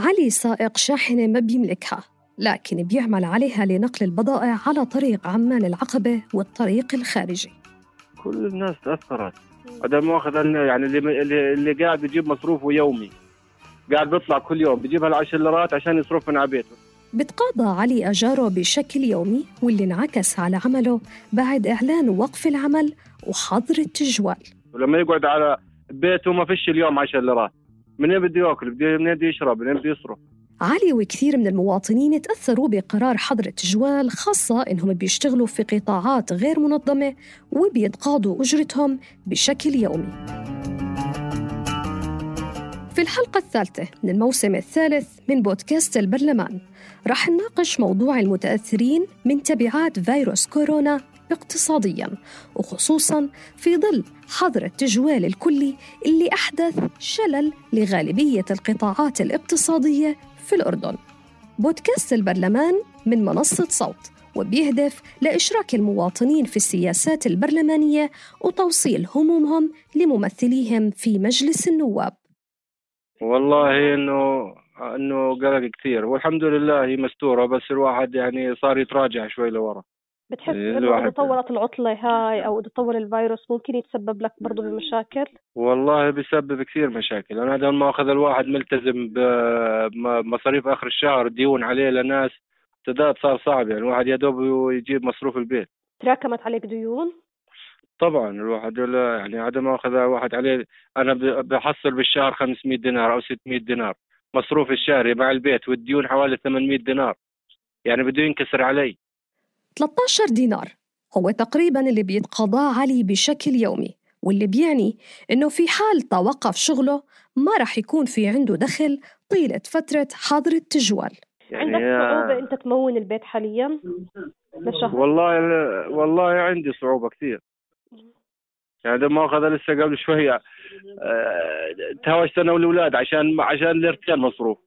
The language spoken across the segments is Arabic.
علي سائق شاحنة ما بيملكها لكن بيعمل عليها لنقل البضائع على طريق عمان العقبة والطريق الخارجي. كل الناس تأثرت. هذا ماخذ يعني اللي اللي, قاعد يجيب مصروفه يومي. قاعد بيطلع كل يوم بيجيب هالعشر ليرات عشان يصرفهم على بيته. بتقاضى علي أجاره بشكل يومي واللي انعكس على عمله بعد إعلان وقف العمل وحظر التجوال. ولما يقعد على بيته ما فيش اليوم 10 ليرات منين بده ياكل؟ منين بده يشرب؟ منين بده يصرف؟ علي وكثير من المواطنين تأثروا بقرار حظر التجوال خاصة إنهم بيشتغلوا في قطاعات غير منظمة وبيتقاضوا أجرتهم بشكل يومي. في الحلقة الثالثة من الموسم الثالث من بودكاست البرلمان رح نناقش موضوع المتأثرين من تبعات فيروس كورونا اقتصاديا وخصوصا في ظل حظر التجوال الكلي اللي أحدث شلل لغالبية القطاعات الاقتصادية في الأردن. بودكاست البرلمان من منصة صوت وبيهدف لإشراك المواطنين في السياسات البرلمانية وتوصيل همومهم لممثليهم في مجلس النواب. والله إنه إنه قلق كثير والحمد لله هي مستورة بس الواحد يعني صار يتراجع شوي لورا. بتحس إيه، إنه إذا طولت العطلة هاي أو إذا طول الفيروس ممكن يتسبب لك برضه بمشاكل؟ والله بيسبب كثير مشاكل. أنا هذا ما أخذ الواحد ملتزم بمصاريف آخر الشهر ديون عليه لناس سداد صار صعب. يعني الواحد يا دوب يجيب مصروف البيت. تراكمت عليك ديون؟ طبعا الواحد لا يعني هذا ما أخذ واحد عليه. أنا بحصل بالشهر 500 دينار أو 600 دينار. مصروف الشهري مع البيت والديون حوالي 800 دينار. يعني بده ينكسر علي. 13 دينار. هو تقريبا اللي بيتقاضاه علي بشكل يومي واللي بيعني إنه في حال توقف شغله ما رح يكون في عنده دخل طيلة فترة حظر التجوال. يعني عندك صعوبة أنت تمون البيت حاليا؟ لشهر؟ والله والله عندي صعوبة كثير. يعني ما اخذ لسه قبل شوية آه، تهاوشت أنا والأولاد عشان عشان ليرتين مصروف.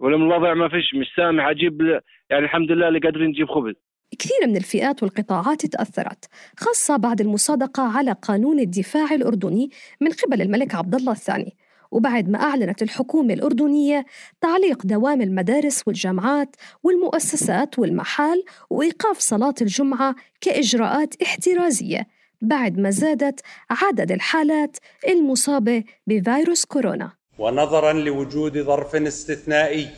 والوضع ما فيش مش سامح أجيب ل- يعني الحمد لله اللي قادرين نجيب خبز. كثير من الفئات والقطاعات تأثرت خاصة بعد المصادقة على قانون الدفاع الأردني من قبل الملك عبد الله الثاني. وبعد ما أعلنت الحكومة الأردنية تعليق دوام المدارس والجامعات والمؤسسات والمحال وإيقاف صلاة الجمعة كإجراءات احترازية بعد ما زادت عدد الحالات المصابة بفيروس كورونا. ونظرا لوجود ظرف استثنائي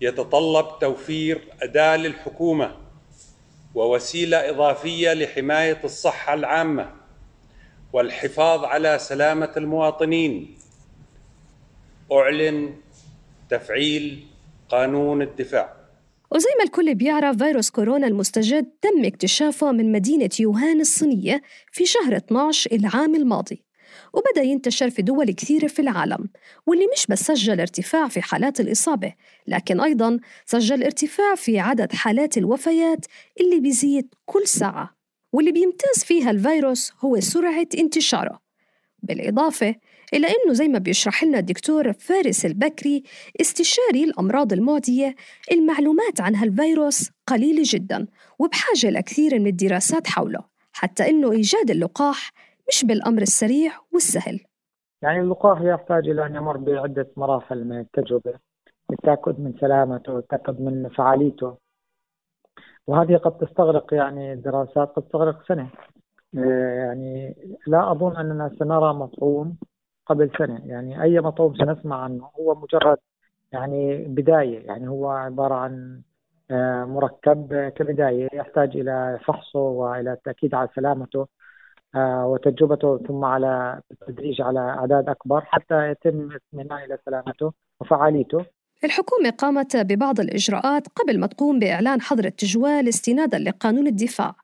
يتطلب توفير أداة للحكومة ووسيلة إضافية لحماية الصحة العامة والحفاظ على سلامة المواطنين. أعلن تفعيل قانون الدفاع. وزي ما الكل بيعرف فيروس كورونا المستجد تم اكتشافه من مدينة يوهان الصينية في شهر 12 العام الماضي. وبدأ ينتشر في دول كثيرة في العالم واللي مش بس سجل ارتفاع في حالات الإصابة لكن أيضاً سجل ارتفاع في عدد حالات الوفيات اللي بيزيد كل ساعة واللي بيمتاز فيها الفيروس هو سرعة انتشاره. بالإضافة إلى أنه زي ما بيشرح لنا الدكتور فارس البكري استشاري الأمراض المعدية المعلومات عن هالفيروس قليلة جدا وبحاجة لكثير من الدراسات حوله حتى أنه إيجاد اللقاح مش بالأمر السريع والسهل. يعني اللقاح يحتاج إلى أن يمر بعدة مراحل من التجربة للتأكد من سلامته والتأكد من فعاليته. وهذه قد تستغرق يعني الدراسات قد تستغرق سنة. آه، يعني لا أظن أننا سنرى مطعوم قبل سنة. يعني أي مطعوم سنسمع عنه هو مجرد يعني بداية. يعني هو عبارة عن آه، مركب كبداية يحتاج إلى فحصه وإلى التأكيد على سلامته. وتجربته ثم على التدريج على أعداد أكبر حتى يتم اطمئنان إلى سلامته وفعاليته. الحكومة قامت ببعض الإجراءات قبل ما تقوم بإعلان حظر التجوال استنادا لقانون الدفاع.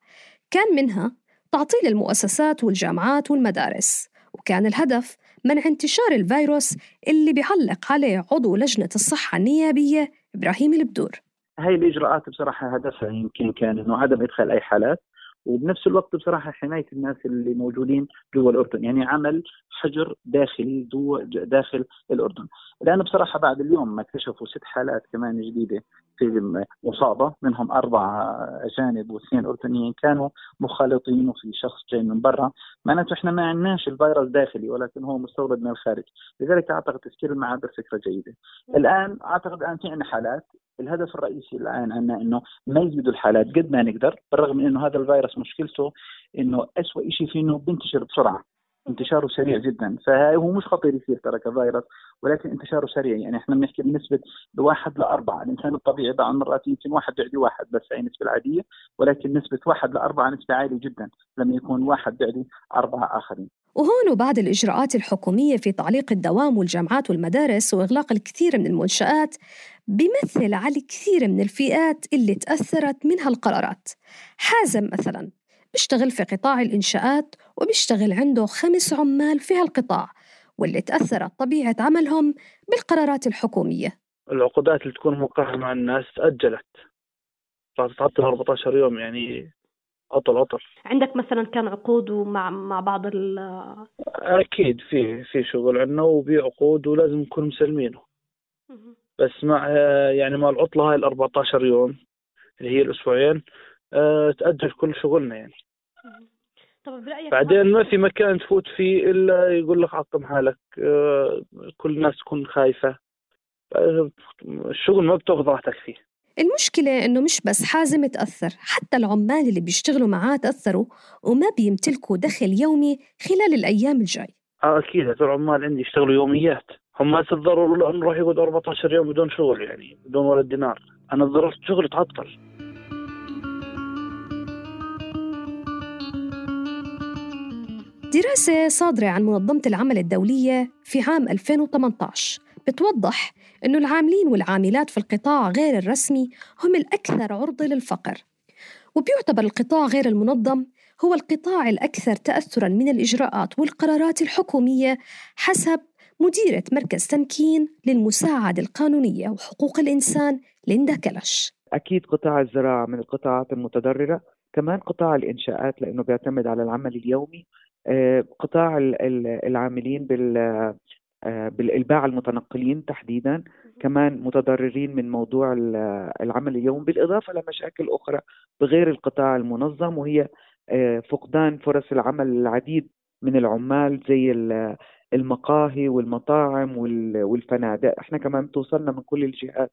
كان منها تعطيل المؤسسات والجامعات والمدارس وكان الهدف منع انتشار الفيروس اللي بيعلق عليه عضو لجنة الصحة النيابية إبراهيم البدور. هاي الإجراءات بصراحة هدفها يمكن كان إنه عدم إدخال أي حالات وبنفس الوقت بصراحة حماية الناس اللي موجودين جوا الأردن يعني عمل حجر داخلي داخل الأردن. لأنه بصراحة بعد اليوم ما اكتشفوا ست حالات كمان جديدة في مصابة منهم أربع أجانب واثنين أردنيين كانوا مخالطين وفي شخص جاي من برا. معناته إحنا ما عندناش الفيروس داخلي ولكن هو مستورد من الخارج. لذلك أعتقد تسكير المعابر فكره جيدة. الآن أعتقد الان في عندنا حالات الهدف الرئيسي الآن عندنا إنه ما يزيدوا الحالات قد ما نقدر بالرغم من إنه هذا الفيروس مشكلته إنه اسوء شيء فيه إنه بينتشر بسرعة. انتشاره سريع جدا. فهو مش خطير يصير ترى كفيروس ولكن انتشاره سريع. يعني إحنا بنحكي بنسبة بواحد لأربعة. الإنسان الطبيعي بعض المرات يمكن واحد بيعدي واحد بس هي النسبة العادية ولكن نسبة واحد لأربعة نسبة عالية جدا. لما يكون واحد بيعدي أربعة آخرين. وهون وبعد الإجراءات الحكومية في تعليق الدوام والجامعات والمدارس وإغلاق الكثير من المنشآت بيمثل على الكثير من الفئات اللي تأثرت منها القرارات حازم مثلا بيشتغل في قطاع الإنشاءات وبيشتغل عنده خمس عمال في هالقطاع واللي تأثرت طبيعة عملهم بالقرارات الحكومية. العقودات اللي تكون موقعة مع الناس تأجلت. فتتعطل 14 يوم يعني عطل عطل. عندك مثلا كان عقود مع مع بعض ال أكيد في في شغل عندنا وفي عقود ولازم نكون مسلمينه. بس مع يعني مع العطلة هاي ال 14 يوم اللي هي الأسبوعين أه تأجل كل شغلنا يعني. طب برأيك بعدين ما في مكان تفوت فيه إلا يقول لك عقم حالك أه كل الناس تكون خايفة. أه الشغل ما بتاخذ راحتك فيه. المشكلة إنه مش بس حازم تأثر حتى العمال اللي بيشتغلوا معاه تأثروا وما بيمتلكوا دخل يومي خلال الأيام الجاي. آه أكيد هذول العمال عندي يشتغلوا يوميات. هم ما تتضرروا لأنه راح يقعد 14 يوم بدون شغل يعني بدون ولا دينار. أنا ضررت شغلي تعطل. دراسة صادرة عن منظمة العمل الدولية في عام 2018 بتوضح أنه العاملين والعاملات في القطاع غير الرسمي هم الأكثر عرضة للفقر. وبيعتبر القطاع غير المنظم هو القطاع الأكثر تأثراً من الإجراءات والقرارات الحكومية حسب مديرة مركز تمكين للمساعدة القانونية وحقوق الإنسان ليندا كلش أكيد قطاع الزراعة من القطاعات المتضررة كمان قطاع الإنشاءات لأنه بيعتمد على العمل اليومي. قطاع العاملين بال بالإلباع المتنقلين تحديدا كمان متضررين من موضوع العمل اليوم بالإضافة لمشاكل أخرى بغير القطاع المنظم وهي فقدان فرص العمل العديد من العمال زي المقاهي والمطاعم والفنادق. إحنا كمان بتوصلنا من كل الجهات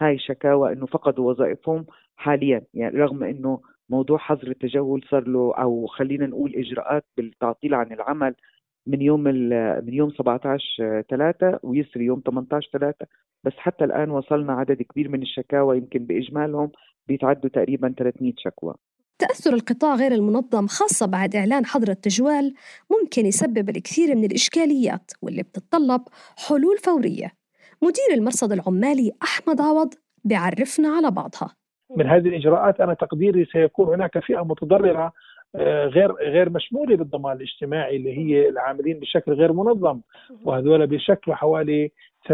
هاي شكاوى إنه فقدوا وظائفهم حاليا. يعني رغم إنه موضوع حظر التجول صار له أو خلينا نقول إجراءات بالتعطيل عن العمل من يوم من يوم 17 3 ويسري يوم 18 3 بس حتى الآن وصلنا عدد كبير من الشكاوى يمكن بإجمالهم بيتعدوا تقريبا 300 شكوى. تأثر القطاع غير المنظم خاصة بعد إعلان حظر التجوال ممكن يسبب الكثير من الإشكاليات واللي بتتطلب حلول فورية. مدير المرصد العمالي أحمد عوض بيعرفنا على بعضها. من هذه الإجراءات أنا تقديري سيكون هناك فئة متضررة غير غير مشمولة بالضمان الاجتماعي اللي هي العاملين بشكل غير منظم. وهذول بيشكلوا حوالي 48%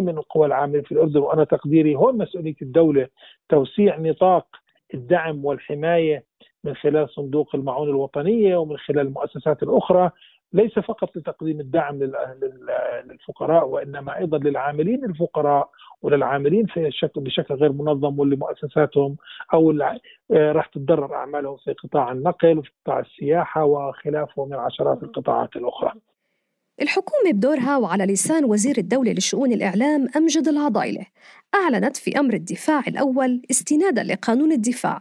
من القوى العامله في الأردن. وأنا تقديري هون مسؤولية الدولة توسيع نطاق الدعم والحماية من خلال صندوق المعونه الوطنية ومن خلال المؤسسات الأخرى ليس فقط لتقديم الدعم للفقراء وإنما أيضا للعاملين الفقراء وللعاملين في شكل بشكل غير منظم واللي مؤسساتهم أو راح تتضرر أعمالهم في قطاع النقل وفي قطاع السياحة وخلافه من عشرات القطاعات الأخرى. الحكومة بدورها وعلى لسان وزير الدولة لشؤون الإعلام أمجد العضايلة أعلنت في أمر الدفاع الأول استنادا لقانون الدفاع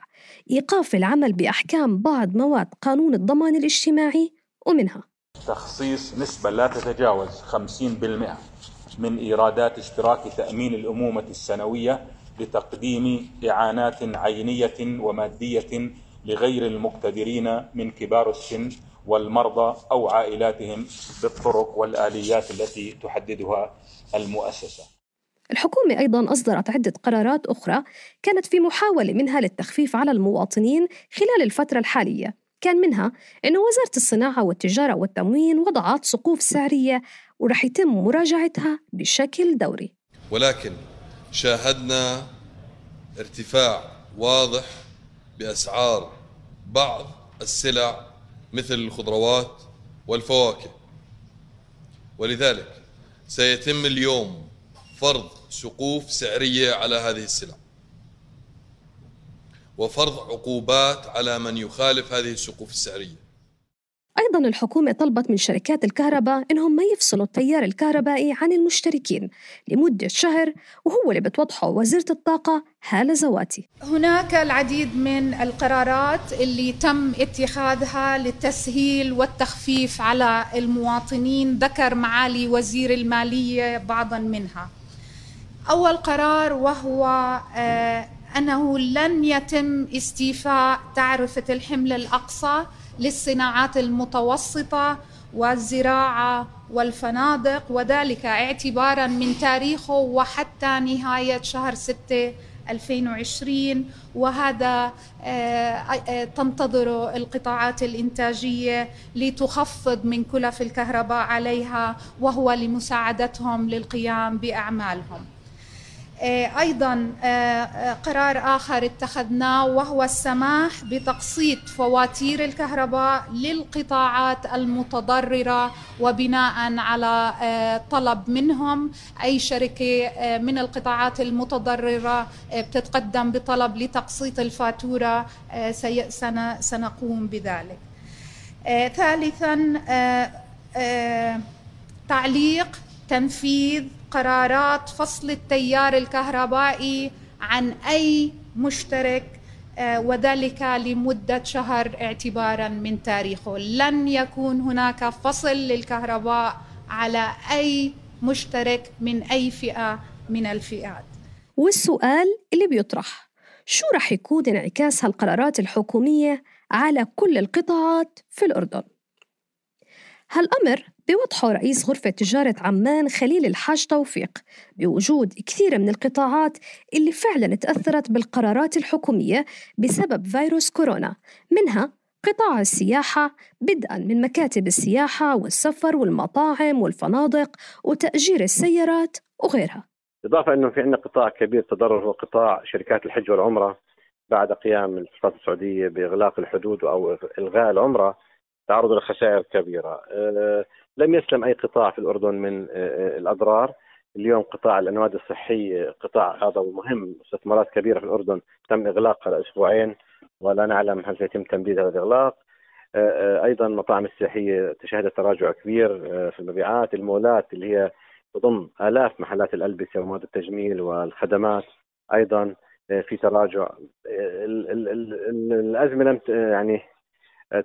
إيقاف العمل بأحكام بعض مواد قانون الضمان الاجتماعي ومنها تخصيص نسبة لا تتجاوز 50% من إيرادات اشتراك تأمين الأمومة السنوية لتقديم إعانات عينية ومادية لغير المقتدرين من كبار السن والمرضى أو عائلاتهم بالطرق والآليات التي تحددها المؤسسة. الحكومة أيضا أصدرت عدة قرارات أخرى كانت في محاولة منها للتخفيف على المواطنين خلال الفترة الحالية كان منها أنه وزارة الصناعة والتجارة والتموين وضعت سقوف سعرية ورح يتم مراجعتها بشكل دوري. ولكن شاهدنا ارتفاع واضح بأسعار بعض السلع مثل الخضروات والفواكه. ولذلك سيتم اليوم فرض سقوف سعرية على هذه السلع. وفرض عقوبات على من يخالف هذه السقوف السعريه أيضا الحكومة طلبت من شركات الكهرباء إنهم ما يفصلوا التيار الكهربائي عن المشتركين لمدة شهر وهو اللي بتوضحه وزيرة الطاقة هالة زواتي. هناك العديد من القرارات اللي تم اتخاذها للتسهيل والتخفيف على المواطنين ذكر معالي وزير المالية بعضا منها. أول قرار وهو آه، أنه لن يتم استيفاء تعرفة الحمل الأقصى للصناعات المتوسطة والزراعة والفنادق وذلك اعتبارا من تاريخه وحتى نهاية شهر 6 2020 وهذا آه، آه، تنتظر القطاعات الإنتاجية لتخفض من كلف الكهرباء عليها وهو لمساعدتهم للقيام بأعمالهم. أيضا آه، آه، قرار آخر اتخذناه وهو السماح بتقسيط فواتير الكهرباء للقطاعات المتضررة وبناء على طلب منهم. أي شركة من القطاعات المتضررة بتتقدم بطلب لتقسيط الفاتورة سنقوم بذلك. ثالثا تعليق تنفيذ قرارات فصل التيار الكهربائي عن أي مشترك آه، وذلك لمدة شهر اعتبارا من تاريخه. لن يكون هناك فصل للكهرباء على أي مشترك من أي فئة من الفئات. والسؤال اللي بيطرح شو رح يكون انعكاس هالقرارات الحكومية على كل القطاعات في الأردن؟ هالأمر بوضحه رئيس غرفة تجارة عمان خليل الحاج توفيق بوجود كثير من القطاعات اللي فعلا تأثرت بالقرارات الحكومية بسبب فيروس كورونا منها قطاع السياحة بدءا من مكاتب السياحة والسفر والمطاعم والفنادق وتأجير السيارات وغيرها. إضافة أنه في عندنا قطاع كبير تضرر هو قطاع شركات الحج والعمرة. بعد قيام السلطات السعودية بإغلاق الحدود أو إلغاء العمرة تعرضوا لخسائر كبيرة. آه، لم يسلم أي قطاع في الأردن من آه، آه، الأضرار. اليوم قطاع الأنواد الصحية قطاع هذا مهم استثمارات كبيرة في الأردن تم إغلاقها لأسبوعين ولا نعلم هل سيتم تمديد هذا الإغلاق. أيضا المطاعم السياحية تشهدت تراجع كبير في المبيعات. المولات اللي هي تضم آلاف محلات الألبسة ومواد التجميل والخدمات أيضا في تراجع. الأزمة لم يعني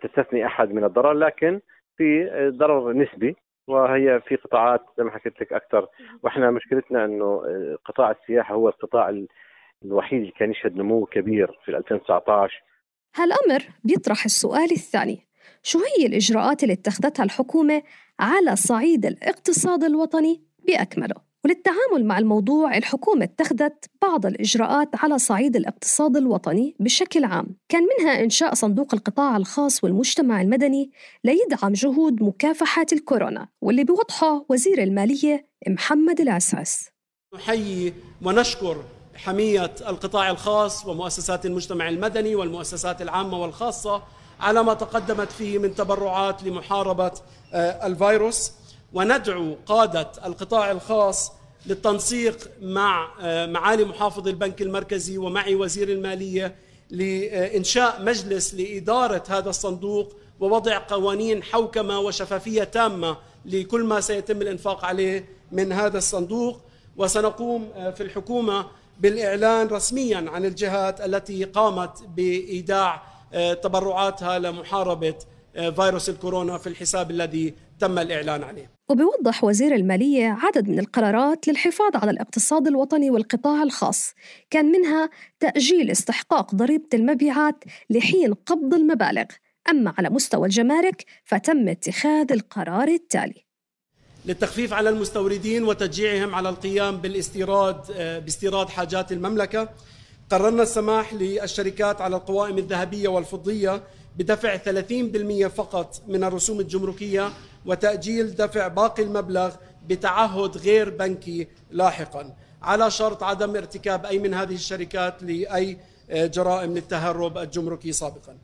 تستثني أحد من الضرر لكن في ضرر نسبي وهي في قطاعات زي ما حكيت لك أكثر. وإحنا مشكلتنا إنه قطاع السياحة هو القطاع الوحيد اللي كان يشهد نمو كبير في 2019 هالأمر بيطرح السؤال الثاني. شو هي الإجراءات اللي اتخذتها الحكومة على صعيد الاقتصاد الوطني بأكمله؟ وللتعامل مع الموضوع الحكومة اتخذت بعض الإجراءات على صعيد الاقتصاد الوطني بشكل عام. كان منها إنشاء صندوق القطاع الخاص والمجتمع المدني ليدعم جهود مكافحة الكورونا واللي بوضحه وزير المالية محمد العسعس نحيي ونشكر حمية القطاع الخاص ومؤسسات المجتمع المدني والمؤسسات العامة والخاصة على ما تقدمت فيه من تبرعات لمحاربة آه، الفيروس. وندعو قادة القطاع الخاص للتنسيق مع آه، معالي محافظ البنك المركزي ومعي وزير المالية لإنشاء مجلس لإدارة هذا الصندوق ووضع قوانين حوكمة وشفافية تامة لكل ما سيتم الإنفاق عليه من هذا الصندوق. وسنقوم آه، في الحكومة بالإعلان رسميا عن الجهات التي قامت بإيداع آه، تبرعاتها لمحاربة فيروس الكورونا في الحساب الذي تم الإعلان عليه. وبيوضح وزير المالية عدد من القرارات للحفاظ على الاقتصاد الوطني والقطاع الخاص. كان منها تأجيل استحقاق ضريبة المبيعات لحين قبض المبالغ. أما على مستوى الجمارك فتم اتخاذ القرار التالي. للتخفيف على المستوردين وتشجيعهم على القيام بالاستيراد آه، باستيراد حاجات المملكة قررنا السماح للشركات على القوائم الذهبية والفضية بدفع 30% فقط من الرسوم الجمركية وتأجيل دفع باقي المبلغ بتعهد غير بنكي لاحقا. على شرط عدم ارتكاب أي من هذه الشركات لأي جرائم للتهرب الجمركي سابقا.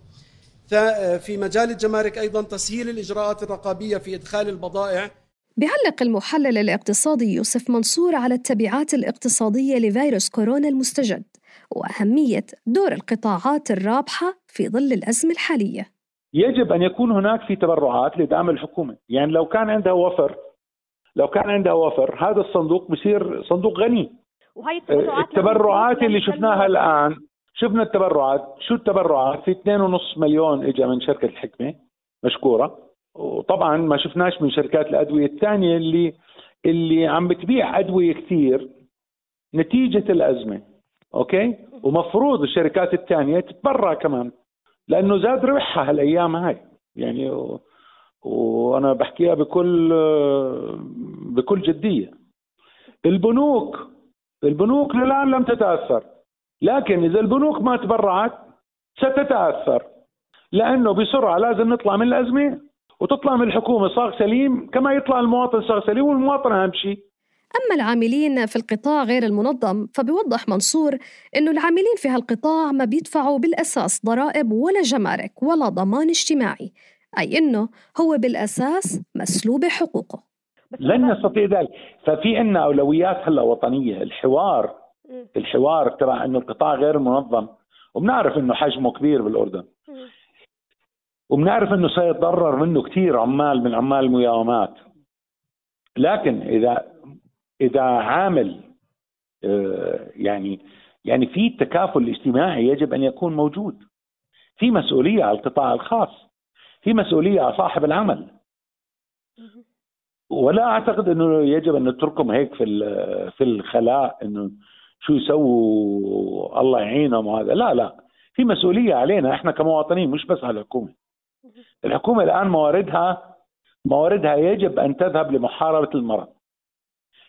في مجال الجمارك أيضا تسهيل الإجراءات الرقابية في إدخال البضائع. بيعلق المحلل الاقتصادي يوسف منصور على التبعات الاقتصادية لفيروس كورونا المستجد وأهمية دور القطاعات الرابحة في ظل الأزمة الحالية. يجب أن يكون هناك في تبرعات لدعم الحكومة. يعني لو كان عندها وفر لو كان عندها وفر هذا الصندوق بصير صندوق غني. وهي التبرعات التبرعات اللي شفناها الآن شفنا التبرعات. شو التبرعات؟ في 2.5 مليون اجى من شركة الحكمة مشكورة. وطبعا ما شفناش من شركات الأدوية الثانية اللي اللي عم بتبيع أدوية كثير نتيجة الأزمة. أوكي؟ ومفروض الشركات الثانية تتبرع كمان. لأنه زاد ربحها هالأيام هاي. يعني و... وأنا بحكيها بكل بكل جدية. البنوك البنوك للآن لم تتأثر. لكن إذا البنوك ما تبرعت ستتأثر. لأنه بسرعة لازم نطلع من الأزمة. وتطلع من الحكومة صاغ سليم كما يطلع المواطن صاغ سليم والمواطن أهم شيء. أما العاملين في القطاع غير المنظم فبيوضح منصور أنه العاملين في هالقطاع ما بيدفعوا بالأساس ضرائب ولا جمارك ولا ضمان اجتماعي أي أنه هو بالأساس مسلوب حقوقه. لن يستطيع ذلك. ففي عندنا أولويات هلا وطنية الحوار الحوار تبع أنه القطاع غير منظم وبنعرف أنه حجمه كبير بالأردن. وبنعرف أنه سيتضرر منه كثير عمال من عمال المياومات. لكن إذا إذا عامل يعني يعني في تكافل اجتماعي يجب أن يكون موجود. في مسؤولية على القطاع الخاص. في مسؤولية على صاحب العمل. ولا أعتقد إنه يجب أن نتركهم هيك في في الخلاء إنه شو يسووا الله يعينهم وهذا. لا لا. في مسؤولية علينا إحنا كمواطنين مش بس على الحكومة. الحكومة الآن مواردها مواردها يجب أن تذهب لمحاربة المرض.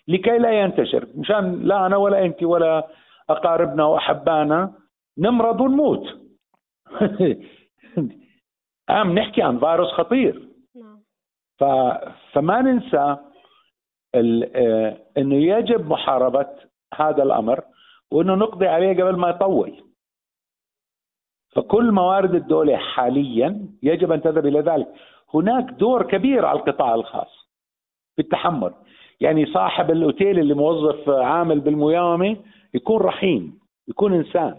لكي لا ينتشر. مشان لا أنا ولا أنت ولا أقاربنا وأحبانا نمرض ونموت. عم نحكي عن فيروس خطير. نعم. ف... فما ننسى ال... آه... إنه يجب محاربة هذا الأمر وإنه نقضي عليه قبل ما يطول. فكل موارد الدولة حاليا يجب أن تذهب إلى ذلك. هناك دور كبير على القطاع الخاص في التحمل. يعني صاحب الأوتيل اللي موظف عامل بالمياومه يكون رحيم يكون إنسان.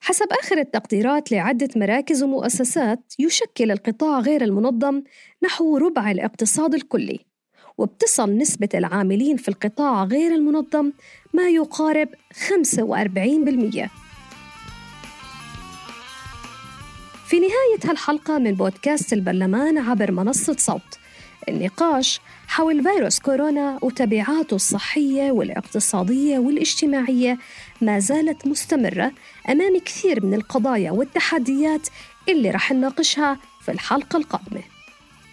حسب آخر التقديرات لعدة مراكز ومؤسسات يشكل القطاع غير المنظم نحو ربع الاقتصاد الكلي. وبتصل نسبة العاملين في القطاع غير المنظم ما يقارب 45% في نهاية هالحلقة من بودكاست البرلمان عبر منصة صوت. النقاش حول فيروس كورونا وتبعاته الصحية والاقتصادية والاجتماعية ما زالت مستمرة أمام كثير من القضايا والتحديات اللي رح نناقشها في الحلقة القادمة.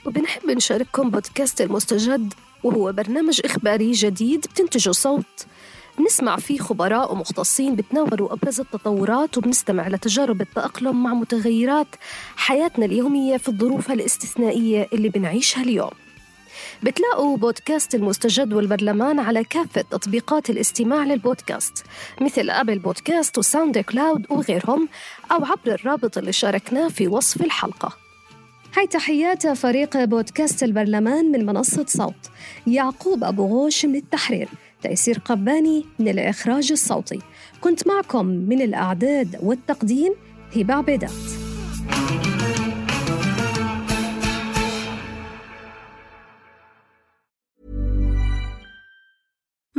وبنحب نشارككم بودكاست المستجد وهو برنامج إخباري جديد بتنتجه صوت. بنسمع فيه خبراء ومختصين بتناولوا أبرز التطورات وبنستمع لتجارب التأقلم مع متغيرات حياتنا اليومية في الظروف الاستثنائية اللي بنعيشها اليوم. بتلاقوا بودكاست المستجد والبرلمان على كافة تطبيقات الاستماع للبودكاست مثل Apple Podcast و SoundCloud وغيرهم أو عبر الرابط اللي شاركناه في وصف الحلقة. هاي تحيات فريق بودكاست البرلمان من منصة صوت. يعقوب أبو غوش من التحرير. تيسير قباني من الإخراج الصوتي. كنت معكم من الأعداد والتقديم هبة عبيدات.